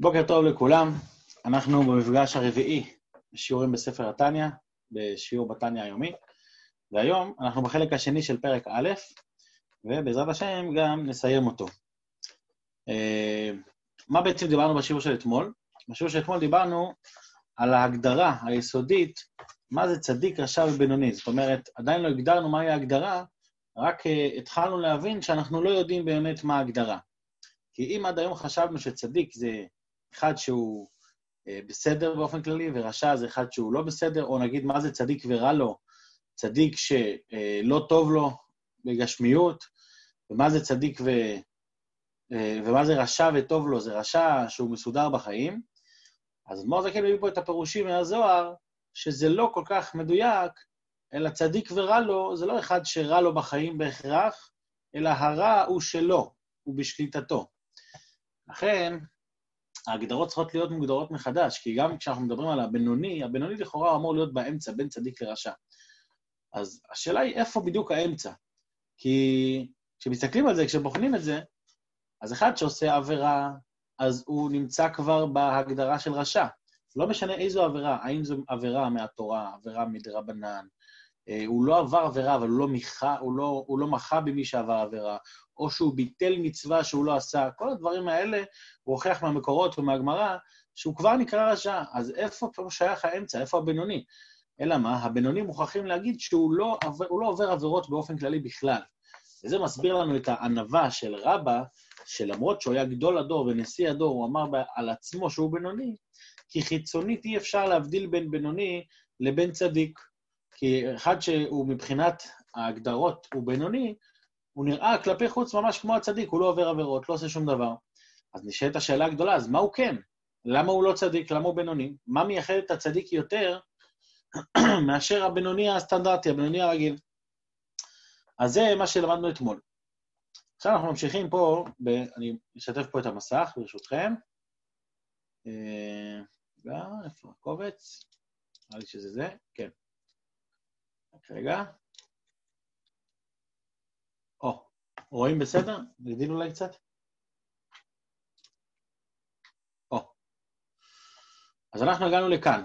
בוקר טוב לכולם, אנחנו במפגש הרביעי בשיעורים בספר התניא, בשיעור בתניא היומי, והיום אנחנו בחלק השני של פרק א', ובעזרת השם גם נסיים אותו. אה, מה בעצם דיברנו בשיעור של אתמול? בשיעור של אתמול דיברנו על ההגדרה היסודית, מה זה צדיק, רשע ובינוני. זאת אומרת, עדיין לא הגדרנו מהי ההגדרה, רק אה, התחלנו להבין שאנחנו לא יודעים באמת מה ההגדרה. כי אם עד היום חשבנו שצדיק זה אחד שהוא אה, בסדר באופן כללי, ורשע זה אחד שהוא לא בסדר, או נגיד מה זה צדיק ורע לו, צדיק שלא טוב לו בגשמיות, ומה זה צדיק ו... אה, ומה זה רשע וטוב לו, זה רשע שהוא מסודר בחיים. אז אדמו"ר זקן מביא פה את הפירושים מהזוהר, שזה לא כל כך מדויק, אלא צדיק ורע לו, זה לא אחד שרע לו בחיים בהכרח, אלא הרע הוא שלו, הוא בשליטתו. לכן, ההגדרות צריכות להיות מוגדרות מחדש, כי גם כשאנחנו מדברים על הבינוני, הבינוני לכאורה אמור להיות באמצע, בין צדיק לרשע. אז השאלה היא איפה בדיוק האמצע. כי כשמסתכלים על זה, כשבוחנים את זה, אז אחד שעושה עבירה, אז הוא נמצא כבר בהגדרה של רשע. לא משנה איזו עבירה, האם זו עבירה מהתורה, עבירה מדרבנן, הוא לא עבר עבירה, אבל הוא לא, מיכה, הוא לא, הוא לא מחה במי שעבר עבירה, או שהוא ביטל מצווה שהוא לא עשה, כל הדברים האלה, הוא הוכיח מהמקורות ומהגמרא, שהוא כבר נקרא רשע. אז איפה פה שייך האמצע? איפה הבינוני? אלא מה? הבינונים מוכרחים להגיד שהוא לא, לא עובר עבירות באופן כללי בכלל. וזה מסביר לנו את הענווה של רבא, שלמרות שהוא היה גדול הדור ונשיא הדור, הוא אמר על עצמו שהוא בינוני, כי חיצונית אי אפשר להבדיל בין בינוני לבין צדיק. כי אחד שהוא מבחינת ההגדרות הוא בינוני, הוא נראה כלפי חוץ ממש כמו הצדיק, הוא לא עובר עבירות, לא עושה שום דבר. אז נשאלת השאלה הגדולה, אז מה הוא כן? למה הוא לא צדיק? למה הוא בינוני? מה מייחד את הצדיק יותר מאשר הבינוני הסטנדרטי, הבינוני הרגיל? אז זה מה שלמדנו אתמול. עכשיו אנחנו ממשיכים פה, ב... אני אשתף פה את המסך, ברשותכם. רגע, אה, איפה הקובץ? נראה לי שזה זה, כן. רק רגע. או, רואים בסדר? נגדיל אולי קצת? או. אז אנחנו הגענו לכאן.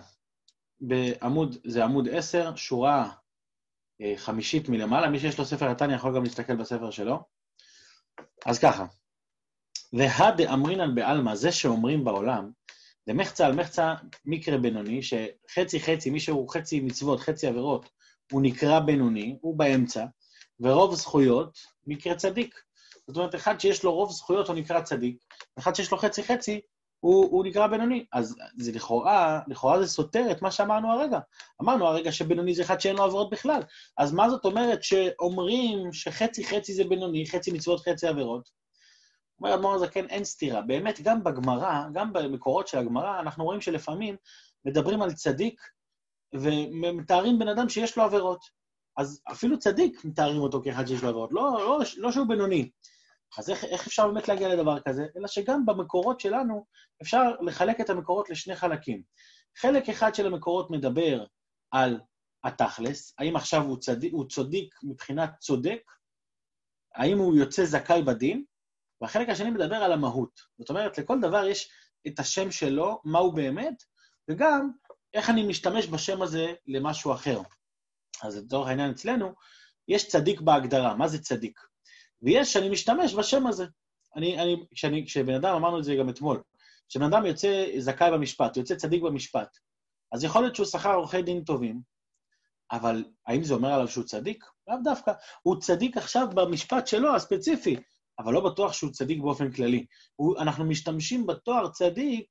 בעמוד, זה עמוד 10, שורה אה, חמישית מלמעלה. מי שיש לו ספר התניא יכול גם להסתכל בספר שלו. אז ככה, והדה אמרינן בעלמא, זה שאומרים בעולם, זה מחצה על מחצה מקרה בינוני, שחצי חצי, מי שהוא חצי מצוות, חצי עבירות, הוא נקרא בינוני, הוא באמצע, ורוב זכויות, מקרה צדיק. זאת אומרת, אחד שיש לו רוב זכויות הוא נקרא צדיק, אחד שיש לו חצי-חצי הוא, הוא נקרא בינוני. אז זה לכאורה, לכאורה זה סותר את מה שאמרנו הרגע. אמרנו הרגע שבינוני זה אחד שאין לו עבירות בכלל. אז מה זאת אומרת שאומרים שחצי-חצי זה בינוני, חצי מצוות, חצי עבירות? אומר אדמו"ר הזקן, אין סתירה. באמת, גם בגמרא, גם במקורות של הגמרא, אנחנו רואים שלפעמים מדברים על צדיק ומתארים בן אדם שיש לו עבירות. אז אפילו צדיק מתארים אותו כאחד שיש לו עבירות, לא, לא, לא שהוא בינוני. אז איך, איך אפשר באמת להגיע לדבר כזה? אלא שגם במקורות שלנו אפשר לחלק את המקורות לשני חלקים. חלק אחד של המקורות מדבר על התכלס, האם עכשיו הוא, צדיק, הוא צודיק מבחינת צודק, האם הוא יוצא זכאי בדין, והחלק השני מדבר על המהות. זאת אומרת, לכל דבר יש את השם שלו, מה הוא באמת, וגם איך אני משתמש בשם הזה למשהו אחר. אז לצורך העניין אצלנו, יש צדיק בהגדרה. מה זה צדיק? ויש שאני משתמש בשם הזה. אני, אני, כשאני, כשבן אדם, אמרנו את זה גם אתמול, כשבן אדם יוצא זכאי במשפט, יוצא צדיק במשפט, אז יכול להיות שהוא שכר עורכי דין טובים, אבל האם זה אומר עליו שהוא צדיק? לאו דווקא. הוא צדיק עכשיו במשפט שלו, הספציפי, אבל לא בטוח שהוא צדיק באופן כללי. הוא, אנחנו משתמשים בתואר צדיק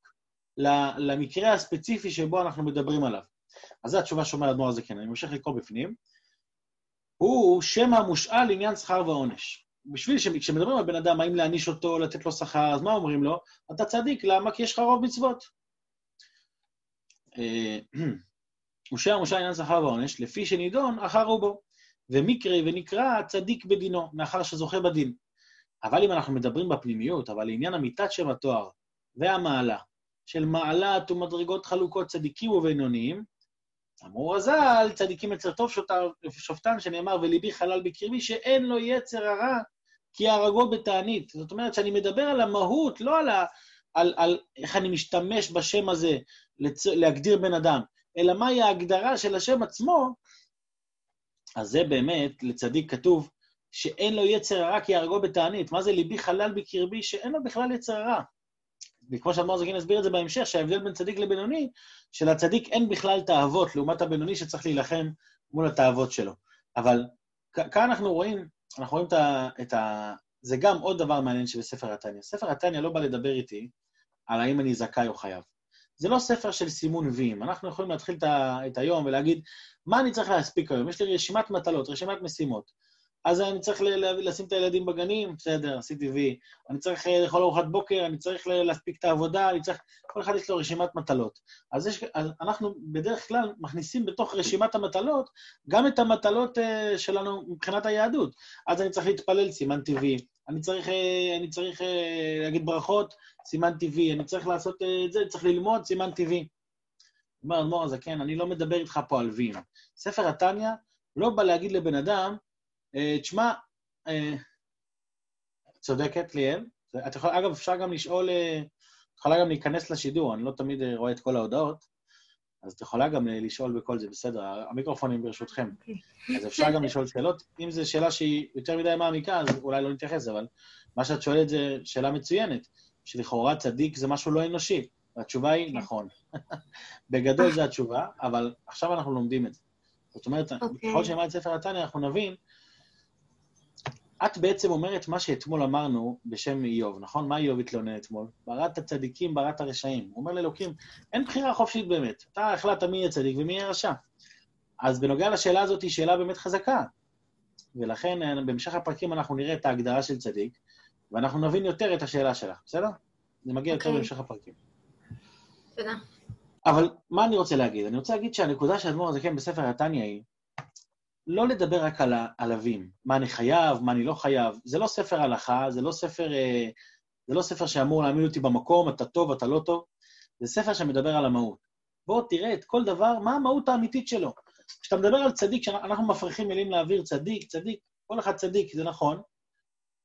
למקרה הספציפי שבו אנחנו מדברים עליו. אז זו התשובה שאומר האדמו"ר הזקן, אני ממשיך לקרוא בפנים. הוא שם המושאל לעניין שכר ועונש. בשביל שכשמדברים על בן אדם, האם להעניש אותו, לתת לו שכר, אז מה אומרים לו? אתה צדיק, למה? כי יש לך רוב מצוות. אה, הוא שם המושאל לעניין שכר ועונש, לפי שנידון, אחר רובו. ומקרה ונקרא צדיק בדינו, מאחר שזוכה בדין. אבל אם אנחנו מדברים בפנימיות, אבל לעניין אמיתת שם התואר והמעלה, של מעלת ומדרגות חלוקות צדיקים ובינוניים, אמרו רז"ל, צדיקים יצר טוב שופטן, שנאמר, וליבי חלל בקרבי, שאין לו יצר הרע, כי הרגו בתענית. זאת אומרת שאני מדבר על המהות, לא על, ה, על, על איך אני משתמש בשם הזה לצ... להגדיר בן אדם, אלא מהי ההגדרה של השם עצמו, אז זה באמת, לצדיק כתוב, שאין לו יצר הרע כי יהרגו בתענית. מה זה ליבי חלל בקרבי? שאין לו בכלל יצר הרע. וכמו שאדמו"ר זקין הסביר את זה בהמשך, שההבדל בין צדיק לבינוני, שלצדיק אין בכלל תאוות, לעומת הבינוני שצריך להילחם מול התאוות שלו. אבל כאן אנחנו רואים, אנחנו רואים את ה, את ה... זה גם עוד דבר מעניין שבספר התניא. ספר התניא לא בא לדבר איתי על האם אני זכאי או חייב. זה לא ספר של סימון ויים. אנחנו יכולים להתחיל את, ה, את היום ולהגיד, מה אני צריך להספיק היום? יש לי רשימת מטלות, רשימת משימות. אז אני צריך לשים את הילדים בגנים, בסדר, עשיתי וי. אני צריך אה, לאכול ארוחת בוקר, אני צריך להספיק את העבודה, אני צריך... כל אחד יש לו רשימת מטלות. אז, יש, אז אנחנו בדרך כלל מכניסים בתוך רשימת המטלות גם את המטלות uh, שלנו מבחינת היהדות. אז אני צריך להתפלל, סימן טבעי. אני צריך, uh, אני צריך להגיד ברכות, סימן טבעי. אני צריך לעשות את זה, צריך ללמוד, סימן טבעי. אומר אדמו"ר הזקן, אני לא מדבר איתך פה על ויים. ספר התניא לא בא להגיד לבן אדם, אה, תשמע, אה, צודקת ליאל. את יכולה, אגב, אפשר גם לשאול, אה, את יכולה גם להיכנס לשידור, אני לא תמיד רואה את כל ההודעות, אז את יכולה גם לשאול בכל זה, בסדר, המיקרופונים ברשותכם. Okay. אוקיי. אז אפשר גם לשאול שאלות. אם זו שאלה שהיא יותר מדי מעמיקה, אז אולי לא נתייחס, אבל מה שאת שואלת זה שאלה מצוינת, שלכאורה צדיק זה משהו לא אנושי. והתשובה היא. כן. נכון. בגדול זו התשובה, אבל עכשיו אנחנו לומדים את זה. זאת אומרת, okay. אוקיי. ככל שנלמד את ספר התניא, אנחנו נבין את בעצם אומרת מה שאתמול אמרנו בשם איוב, נכון? מה איוב התלונן אתמול? בראת הצדיקים, בראת הרשעים. הוא אומר לאלוקים, אין בחירה חופשית באמת. אתה החלטת מי יהיה צדיק ומי יהיה רשע. אז בנוגע לשאלה הזאת, היא שאלה באמת חזקה. ולכן אה, בהמשך הפרקים אנחנו נראה את ההגדרה של צדיק, ואנחנו נבין יותר את השאלה שלך, בסדר? זה מגיע okay. יותר אוקיי. בהמשך הפרקים. תודה. אבל מה אני רוצה להגיד? אני רוצה להגיד שהנקודה של אדמו"ר הזקן בספר התניא היא לא לדבר רק על העלבים, מה אני חייב, מה אני לא חייב. זה לא ספר הלכה, זה לא ספר, אה, זה לא ספר שאמור להעמיד אותי במקום, אתה טוב, אתה לא טוב. זה ספר שמדבר על המהות. בוא תראה את כל דבר, מה המהות האמיתית שלו. כשאתה מדבר על צדיק, כשאנחנו מפריחים מילים לאוויר, צדיק, צדיק, כל אחד צדיק, זה נכון,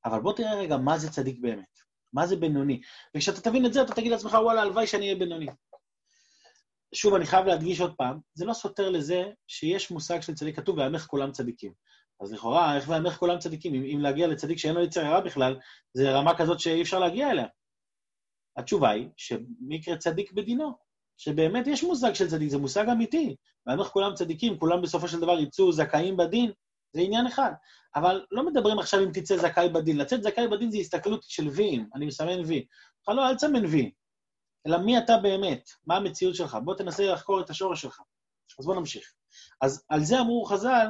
אבל בוא תראה רגע מה זה צדיק באמת, מה זה בינוני. וכשאתה תבין את זה, אתה תגיד לעצמך, וואלה, הלוואי שאני אהיה בינוני. שוב, אני חייב להדגיש עוד פעם, זה לא סותר לזה שיש מושג של צדיק כתוב, ויאמך כולם צדיקים. אז לכאורה, איך ויאמך כולם צדיקים? אם, אם להגיע לצדיק שאין לו יצר הרע בכלל, זה רמה כזאת שאי אפשר להגיע אליה. התשובה היא שמי יקרה צדיק בדינו, שבאמת יש מושג של צדיק, זה מושג אמיתי. ויאמך כולם צדיקים, כולם בסופו של דבר יצאו זכאים בדין, זה עניין אחד. אבל לא מדברים עכשיו אם תצא זכאי בדין. לצאת זכאי בדין זה הסתכלות של ויים, אני מסמן וי. לא, אל תסמן וי. אלא מי אתה באמת, מה המציאות שלך. בוא תנסה לחקור את השורש שלך. אז בוא נמשיך. אז על זה אמרו חז"ל,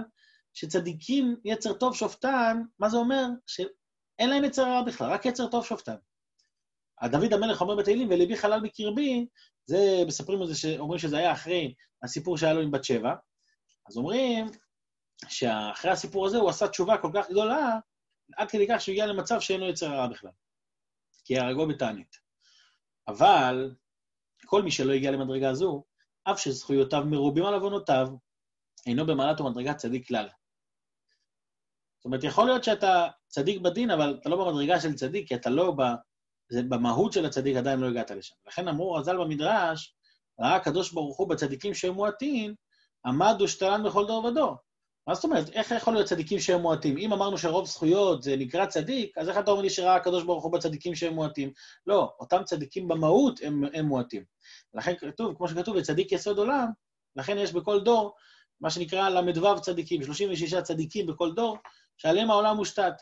שצדיקים יצר טוב שופטן, מה זה אומר? שאין להם יצר רע בכלל, רק יצר טוב שופטן. דוד המלך אומר בתהילים, וליבי חלל בקרבי, זה, מספרים על זה, שאומרים שזה היה אחרי הסיפור שהיה לו עם בת שבע, אז אומרים שאחרי הסיפור הזה הוא עשה תשובה כל כך גדולה, עד כדי כך שהוא הגיע למצב שאין לו יצר רע בכלל. כי הרגו בתענית. אבל כל מי שלא הגיע למדרגה זו, אף שזכויותיו מרובים על עוונותיו, אינו במעלת ומדרגת צדיק כלל. זאת אומרת, יכול להיות שאתה צדיק בדין, אבל אתה לא במדרגה של צדיק, כי אתה לא ב... זה במהות של הצדיק עדיין לא הגעת לשם. לכן אמרו רז"ל במדרש, ראה הקדוש ברוך הוא בצדיקים שהם מועטים, עמד ושתלן בכל דור ודור. מה זאת אומרת? איך יכול להיות צדיקים שהם מועטים? אם אמרנו שרוב זכויות זה נקרא צדיק, אז איך אתה אומר לי שראה הקדוש ברוך הוא בצדיקים שהם מועטים? לא, אותם צדיקים במהות הם, הם מועטים. לכן כתוב, כמו שכתוב, לצדיק יסוד עולם, לכן יש בכל דור מה שנקרא ל"ו צדיקים, 36 צדיקים בכל דור, שעליהם העולם מושתת.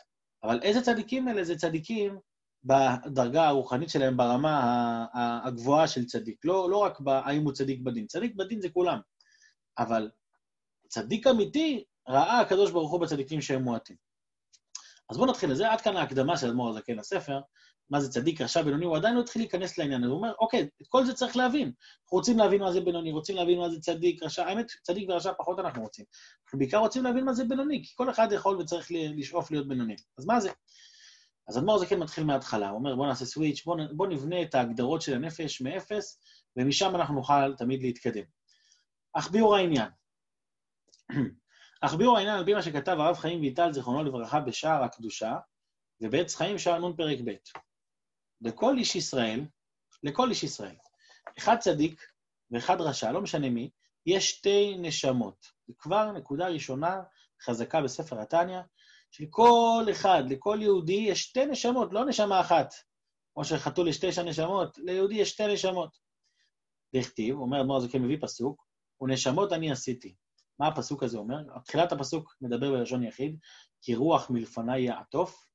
אבל איזה צדיקים אלה? זה צדיקים בדרגה הרוחנית שלהם, ברמה הגבוהה של צדיק. לא, לא רק האם הוא צדיק בדין. צדיק בדין זה כולם. אבל צדיק אמיתי ראה הקדוש ברוך הוא בצדיקים שהם מועטים. אז בואו נתחיל לזה, עד כאן ההקדמה של אדמו"ר הזקן לספר, מה זה צדיק, רשע, בינוני, הוא עדיין לא התחיל להיכנס לעניין הזה, הוא אומר, אוקיי, את כל זה צריך להבין. אנחנו רוצים להבין מה זה בינוני, רוצים להבין מה זה צדיק, רשע, האמת, צדיק ורשע פחות אנחנו רוצים. אנחנו בעיקר רוצים להבין מה זה בינוני, כי כל אחד יכול וצריך לשאוף להיות בינוני. אז מה זה? אז אדמו"ר הזקן מתחיל מההתחלה, הוא אומר, בואו נעשה סוויץ', בואו בוא נבנה את ההגדרות של הנפש מאפס, ומשם אנחנו נוכל תמיד להתקדם. אך ביאור העניין, אך ביאור העניין על פי מה שכתב הרב חיים ויטל, זיכרונו לברכה, בשער הקדושה, ובעץ חיים, שער נ' פרק ב'. לכל איש ישראל, לכל איש ישראל. אחד צדיק ואחד רשע, לא משנה מי, יש שתי נשמות. זה כבר נקודה ראשונה חזקה בספר התניא, שלכל אחד, לכל יהודי, יש שתי נשמות, לא נשמה אחת. כמו שחתול יש תשע נשמות, ליהודי יש שתי נשמות. דכתיב, אומר אדמו"ר הזקן מביא פסוק, ונשמות אני עשיתי. מה הפסוק הזה אומר? תחילת הפסוק מדבר בלשון יחיד, כי רוח מלפניי יעטוף.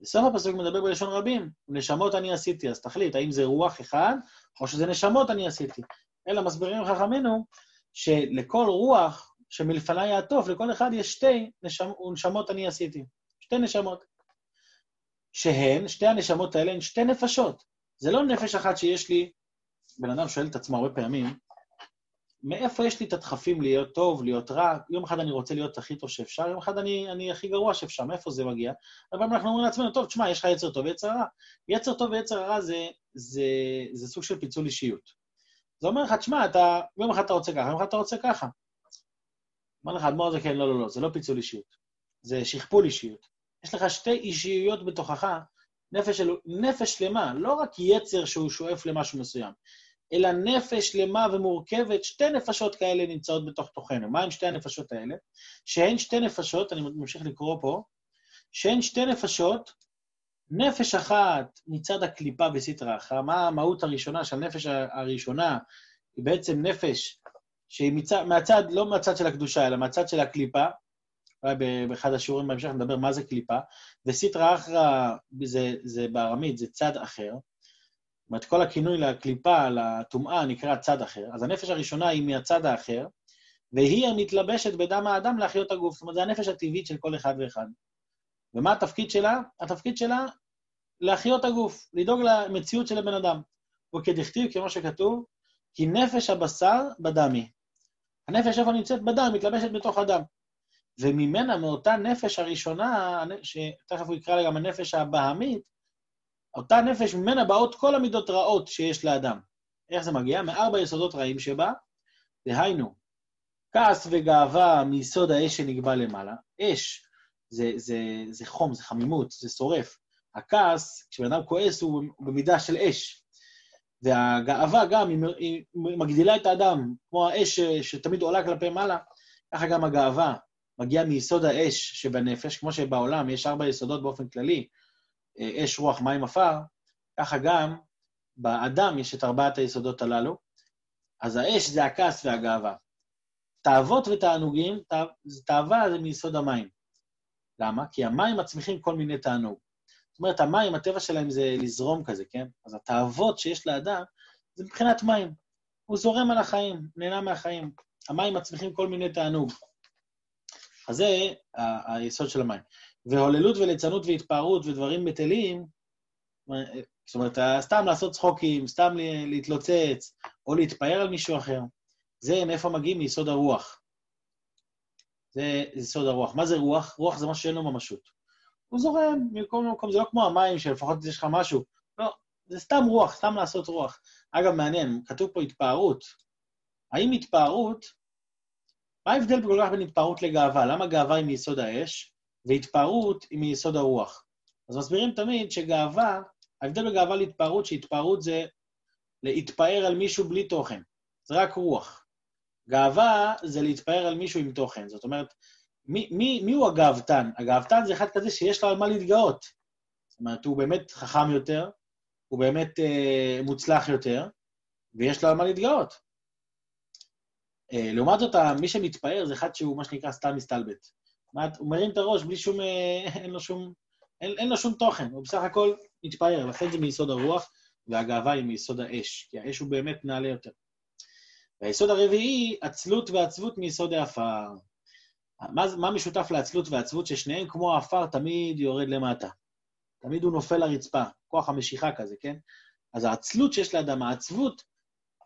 בסוף הפסוק מדבר בלשון רבים, ונשמות אני עשיתי. אז תחליט, האם זה רוח אחד, או שזה נשמות אני עשיתי. אלא מסבירים חכמינו, שלכל רוח שמלפניי יעטוף, לכל אחד יש שתי נשמ... נשמות אני עשיתי. שתי נשמות. שהן, שתי הנשמות האלה הן שתי נפשות. זה לא נפש אחת שיש לי, בן אדם שואל את עצמו הרבה פעמים, מאיפה יש לי את הדחפים להיות טוב, להיות רע? יום אחד אני רוצה להיות הכי טוב שאפשר, יום אחד אני, אני הכי גרוע שאפשר, מאיפה זה מגיע? אבל אנחנו אומרים לעצמנו, טוב, תשמע, יש לך יצר טוב ויצר רע. יצר טוב ויצר רע זה, זה, זה סוג של פיצול אישיות. זה אומר לך, תשמע, אתה, יום אחד אתה רוצה ככה, יום אחד אתה רוצה ככה. אומר לך, אדמו"ר זה כן, לא, לא, לא, זה לא פיצול אישיות. זה שכפול אישיות. יש לך שתי אישיויות בתוכך, נפש, נפש שלמה, לא רק יצר שהוא שואף למשהו מסוים, אלא נפש שלמה ומורכבת, שתי נפשות כאלה נמצאות בתוך תוכנו. מה עם שתי הנפשות האלה? שהן שתי נפשות, אני ממשיך לקרוא פה, שהן שתי נפשות, נפש אחת מצד הקליפה בסטרא אחרא, מה המהות הראשונה של הנפש הראשונה? היא בעצם נפש שהיא מצד, מהצד, לא מהצד של הקדושה, אלא מהצד של הקליפה, אולי באחד השיעורים בהמשך נדבר מה זה קליפה, וסיטרא אחרא זה, זה בארמית, זה צד אחר. אומרת, כל הכינוי לקליפה, לטומאה, נקרא צד אחר. אז הנפש הראשונה היא מהצד האחר, והיא המתלבשת בדם האדם להחיות הגוף. זאת אומרת, זה הנפש הטבעית של כל אחד ואחד. ומה התפקיד שלה? התפקיד שלה להחיות הגוף, לדאוג למציאות של הבן אדם. וכדכתיב, כמו שכתוב, כי נפש הבשר בדמי. הנפש איפה נמצאת? בדם, מתלבשת בתוך הדם. וממנה, מאותה נפש הראשונה, שתכף הוא יקרא לה גם הנפש הבהמית, אותה נפש, ממנה באות כל המידות רעות שיש לאדם. איך זה מגיע? מארבע יסודות רעים שבה, דהיינו, כעס וגאווה מיסוד האש שנקבע למעלה. אש זה, זה, זה חום, זה חמימות, זה שורף. הכעס, כשבן אדם כועס, הוא במידה של אש. והגאווה גם, היא מגדילה את האדם, כמו האש שתמיד עולה כלפי מעלה, ככה גם הגאווה מגיעה מיסוד האש שבנפש, כמו שבעולם יש ארבע יסודות באופן כללי, אש, רוח, מים, עפר, ככה גם באדם יש את ארבעת היסודות הללו. אז האש זה הכעס והגאווה. תאוות ותענוגים, תאווה זה מיסוד המים. למה? כי המים מצמיחים כל מיני תענוג. זאת אומרת, המים, הטבע שלהם זה לזרום כזה, כן? אז התאוות שיש לאדם זה מבחינת מים. הוא זורם על החיים, נהנה מהחיים. המים מצמיחים כל מיני תענוג. אז זה היסוד של המים. והוללות וליצנות והתפארות ודברים בטלים, זאת אומרת, סתם לעשות צחוקים, סתם להתלוצץ, או להתפאר על מישהו אחר, זה מאיפה מגיעים? מיסוד הרוח. זה יסוד הרוח. מה זה רוח? רוח זה משהו שאין לו ממשות. הוא זורם ממקום למקום, זה לא כמו המים שלפחות יש לך משהו. לא, זה סתם רוח, סתם לעשות רוח. אגב, מעניין, כתוב פה התפארות. האם התפארות, מה ההבדל כל כך בין התפארות לגאווה? למה גאווה היא מיסוד האש, והתפארות היא מיסוד הרוח? אז מסבירים תמיד שגאווה, ההבדל בגאווה להתפארות, שהתפארות זה להתפאר על מישהו בלי תוכן. זה רק רוח. גאווה זה להתפאר על מישהו עם תוכן. זאת אומרת, מי, מי, מי הוא הגאוותן? הגאוותן זה אחד כזה שיש לו על מה להתגאות. זאת אומרת, הוא באמת חכם יותר, הוא באמת אה, מוצלח יותר, ויש לו על מה להתגאות. אה, לעומת זאת, מי שמתפאר זה אחד שהוא מה שנקרא סתם מסתלבט. הוא מרים את הראש בלי שום, אה, אין לו שום, אין, אין לו שום תוכן, הוא בסך הכל מתפאר, לכן זה מיסוד הרוח, והגאווה היא מיסוד האש, כי האש הוא באמת נעלה יותר. והיסוד הרביעי, עצלות ועצבות מיסוד העפר. מה, מה משותף לעצלות ועצבות? ששניהם כמו העפר תמיד יורד למטה. תמיד הוא נופל לרצפה, כוח המשיכה כזה, כן? אז העצלות שיש לאדם, העצבות,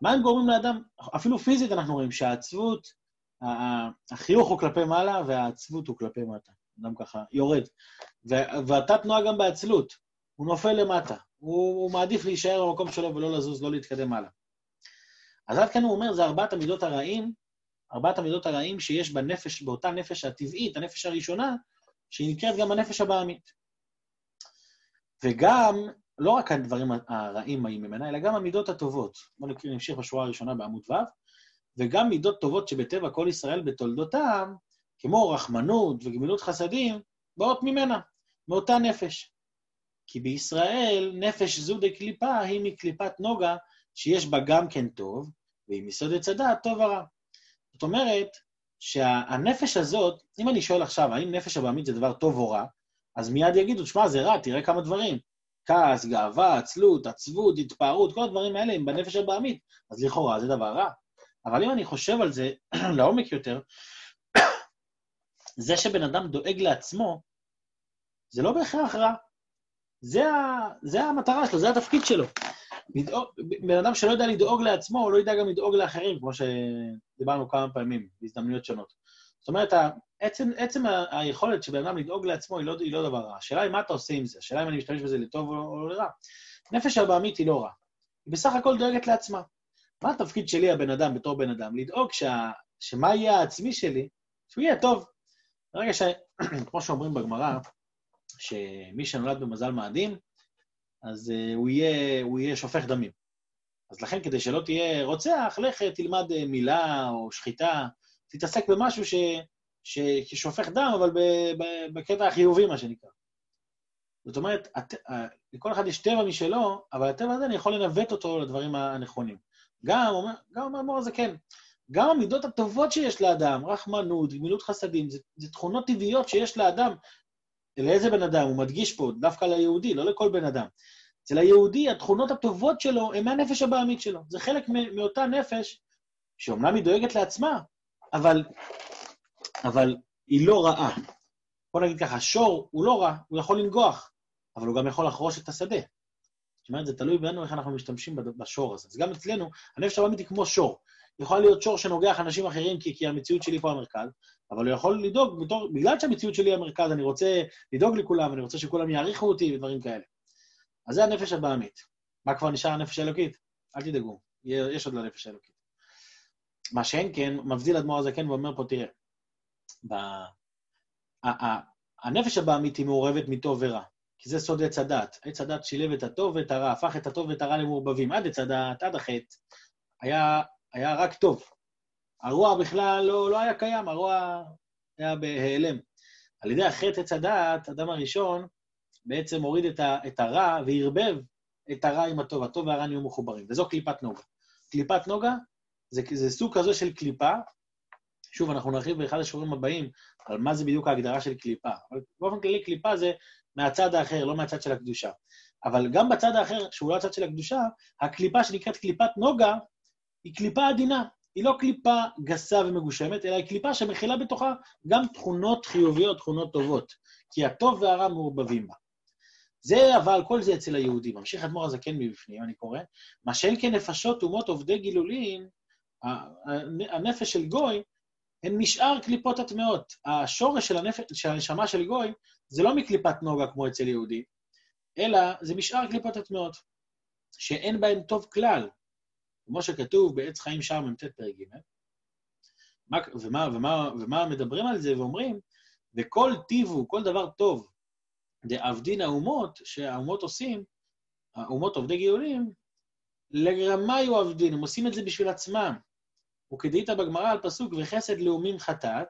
מה הם גורמים לאדם? אפילו פיזית אנחנו רואים שהעצבות, החיוך הוא כלפי מעלה והעצבות הוא כלפי מטה. אדם ככה יורד. ואתה תנועה גם בעצלות, הוא נופל למטה. הוא, הוא מעדיף להישאר במקום שלו ולא לזוז, לא להתקדם הלאה. אז עד כאן הוא אומר, זה ארבעת המידות הרעים ארבעת המידות הרעים שיש בנפש, באותה נפש הטבעית, הנפש הראשונה, שהיא נקראת גם הנפש הבעמית. וגם לא רק הדברים הרעים באים ממנה, אלא גם המידות הטובות. בואו נמשיך בשורה הראשונה בעמוד ו', וגם מידות טובות שבטבע כל ישראל בתולדותם, כמו רחמנות וגמילות חסדים, באות ממנה, מאותה נפש. כי בישראל נפש זו דקליפה היא מקליפת נוגה, שיש בה גם כן טוב, והיא מסוד עץ הדעת טוב ורע. זאת אומרת, שהנפש הזאת, אם אני שואל עכשיו, האם נפש הבעמית זה דבר טוב או רע, אז מיד יגידו, שמע, זה רע, תראה כמה דברים. כעס, גאווה, עצלות, עצבות, התפארות, כל הדברים האלה הם בנפש הבעמית, אז לכאורה זה דבר רע. אבל אם אני חושב על זה לעומק יותר, זה שבן אדם דואג לעצמו, זה לא בהכרח רע. זה, ה, זה המטרה שלו, זה התפקיד שלו. לדאוג, בן אדם שלא יודע לדאוג לעצמו, הוא לא ידע גם לדאוג לאחרים, כמו שדיברנו כמה פעמים, בהזדמנויות שונות. זאת אומרת, עצם, עצם היכולת של בן אדם לדאוג לעצמו היא לא, היא לא דבר רע. השאלה היא מה אתה עושה עם זה, השאלה אם אני משתמש בזה לטוב או, לרע. נפש הבעמית היא לא רע. היא בסך הכל דואגת לעצמה. מה התפקיד שלי, הבן אדם, בתור בן אדם? לדאוג שה, שמה יהיה העצמי שלי, שהוא יהיה טוב. ברגע ש... כמו שאומרים בגמרא, שמי שנולד במזל מאדים, אז uh, הוא, יהיה, הוא יהיה שופך דמים. אז לכן, כדי שלא תהיה רוצח, לך תלמד uh, מילה או שחיטה, תתעסק במשהו ש, ש, ששופך דם, אבל ב, ב, בקטע החיובי, מה שנקרא. זאת אומרת, הת, אה, לכל אחד יש טבע משלו, אבל הטבע הזה, אני יכול לנווט אותו לדברים הנכונים. גם, גם אומר מור כן, גם המידות הטובות שיש לאדם, רחמנות, גמילות חסדים, זה, זה תכונות טבעיות שיש לאדם. לאיזה בן אדם? הוא מדגיש פה, דווקא ליהודי, לא לכל בן אדם. אצל היהודי, התכונות הטובות שלו הן מהנפש הבעמית שלו. זה חלק מאותה נפש, שאומנם היא דואגת לעצמה, אבל, אבל היא לא רעה. בוא נגיד ככה, שור הוא לא רע, הוא יכול לנגוח, אבל הוא גם יכול לחרוש את השדה. זאת אומרת, זה תלוי בנו איך אנחנו משתמשים בשור הזה. אז גם אצלנו, הנפש הבעמית היא כמו שור. יכול להיות שור שנוגח אנשים אחרים כי, כי המציאות שלי פה המרכז, אבל הוא יכול לדאוג, בתור, בגלל שהמציאות שלי המרכז, אני רוצה לדאוג לכולם, אני רוצה שכולם יעריכו אותי ודברים כאלה. אז זה הנפש הבעמית. מה כבר נשאר הנפש האלוקית? אל תדאגו, יש עוד לנפש האלוקית. מה שאין כן, מבדיל אדמו"ר הזקן ואומר פה, תראה, ב... הנפש הבעמית היא מעורבת מטוב ורע, כי זה סוד עץ הדת. עץ הדת שילב את הטוב ואת הרע, הפך את הטוב ואת הרע למעורבבים. עד עץ הדת, עד החטא, היה, היה רק טוב. הרוע בכלל לא, לא היה קיים, הרוע היה בהיעלם. על ידי החטא עץ הדת, אדם הראשון בעצם הוריד את, ה, את הרע וערבב את הרע עם הטוב. הטוב והרע נהיו מחוברים, וזו קליפת נוגה. קליפת נוגה זה, זה סוג כזה של קליפה. שוב, אנחנו נרחיב באחד השיעורים הבאים על מה זה בדיוק ההגדרה של קליפה. אבל באופן כללי, קליפה זה מהצד האחר, לא מהצד של הקדושה. אבל גם בצד האחר, שהוא לא הצד של הקדושה, הקליפה שנקראת קליפת נוגה, היא קליפה עדינה. היא לא קליפה גסה ומגושמת, אלא היא קליפה שמכילה בתוכה גם תכונות חיוביות, תכונות טובות. כי הטוב והרע מעורבבים בה. זה אבל, כל זה אצל היהודים. ממשיך אדמו"ר הזקן מבפנים, אני קורא. מה שאין כן נפשות אומות עובדי גילולין, הנפש של גוי, הן משאר קליפות הטמעות. השורש של, הנפש, של הנשמה של גוי זה לא מקליפת נוגה כמו אצל יהודי, אלא זה משאר קליפות הטמעות, שאין בהן טוב כלל, כמו שכתוב בעץ חיים שער מ"ט פרק ג', ומה, ומה, ומה מדברים על זה ואומרים, וכל טיב הוא, כל דבר טוב, דאבדין האומות, שהאומות עושים, האומות עובדי גאולים, לגרמיו עבדין, הם עושים את זה בשביל עצמם. וכדאית בגמרא על פסוק וחסד לאומים חטאת,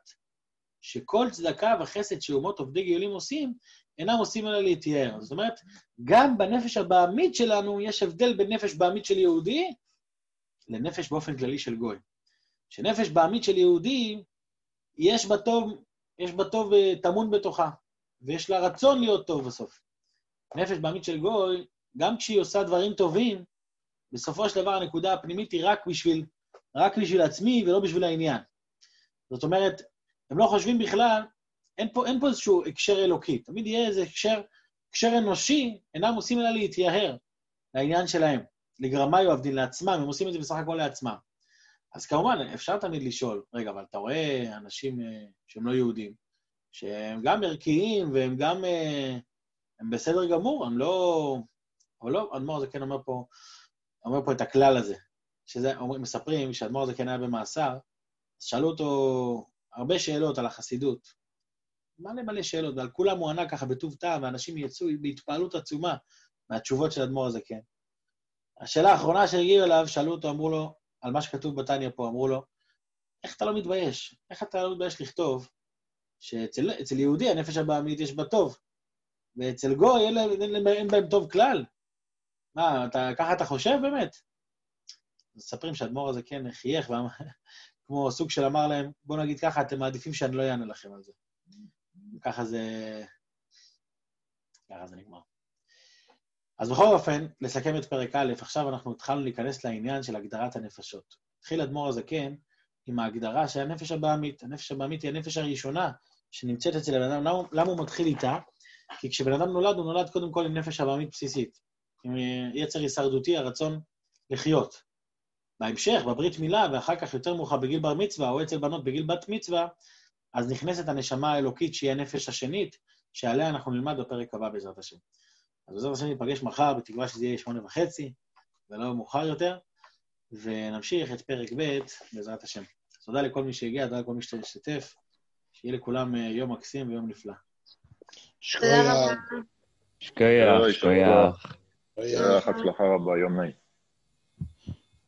שכל צדקה וחסד שאומות עובדי גאולים עושים, אינם עושים אלא להתייער. זאת אומרת, גם בנפש הבעמית שלנו יש הבדל בין נפש בעמית של יהודי לנפש באופן כללי של גוי. שנפש בעמית של יהודי, יש בה טוב, יש בה טוב אה, טמון בתוכה, ויש לה רצון להיות טוב בסוף. נפש בעמית של גוי, גם כשהיא עושה דברים טובים, בסופו של דבר הנקודה הפנימית היא רק בשביל, רק בשביל עצמי ולא בשביל העניין. זאת אומרת, הם לא חושבים בכלל, אין פה, אין פה איזשהו הקשר אלוקי, תמיד יהיה איזה הקשר, הקשר אנושי, אינם עושים אלא להתייהר לעניין שלהם. לגרמיו עבדין לעצמם, הם עושים את זה בסך הכל לעצמם. אז כמובן, אפשר תמיד לשאול, רגע, אבל אתה רואה אנשים אה, שהם לא יהודים, שהם גם ערכיים והם גם... אה, הם בסדר גמור, הם לא... אבל לא, אדמו"ר זה כן אומר פה, אומר פה את הכלל הזה, שזה, מספרים שאדמו"ר זה כן היה במאסר, אז שאלו אותו שאלות על החסידות. מלא מלא שאלות, ועל כולם הוא ענה ככה בטוב טעם, ואנשים יצאו בהתפעלות עצומה. מהתשובות של אדמו"ר הזה, כן. השאלה האחרונה שהגיעו אליו, שאלו אותו, אמרו לו, על מה שכתוב בתניא פה, אמרו לו, איך אתה לא מתבייש? איך אתה לא מתבייש לכתוב שאצל יהודי הנפש הבעמית יש בה טוב, ואצל גוי אין, אין, אין בהם טוב כלל? מה, אתה, ככה אתה חושב באמת? מספרים שהאדמו"ר הזה כן חייך, כמו סוג של אמר להם, בואו נגיד ככה, אתם מעדיפים שאני לא אענה לכם על זה. ככה זה... ככה זה נגמר. אז בכל אופן, לסכם את פרק א', עכשיו אנחנו התחלנו להיכנס לעניין של הגדרת הנפשות. התחיל אדמו"ר הזקן עם ההגדרה של הנפש הבעמית. הנפש הבעמית היא הנפש הראשונה שנמצאת אצל הבן אדם. למה, הוא מתחיל איתה? כי כשבן אדם נולד, הוא נולד קודם כל עם נפש הבעמית בסיסית. עם יצר הישרדותי, הרצון לחיות. בהמשך, בברית מילה, ואחר כך יותר מאוחר בגיל בר מצווה, או אצל בנות בגיל בת מצווה, אז נכנסת הנשמה האלוקית, שהיא הנפש השנית, שעליה אנחנו נלמד בפרק הבא בעזרת השם. אז בעזרת השם ניפגש מחר, בתקווה שזה יהיה שמונה וחצי, ולא מאוחר יותר, ונמשיך את פרק ב' בעזרת השם. תודה לכל מי שהגיע, תודה לכל מי שהשתתף, שיהיה לכולם אה, יום מקסים ויום נפלא. שכוייח. שכוייח, שכוייח. הצלחה רבה, יום נעים.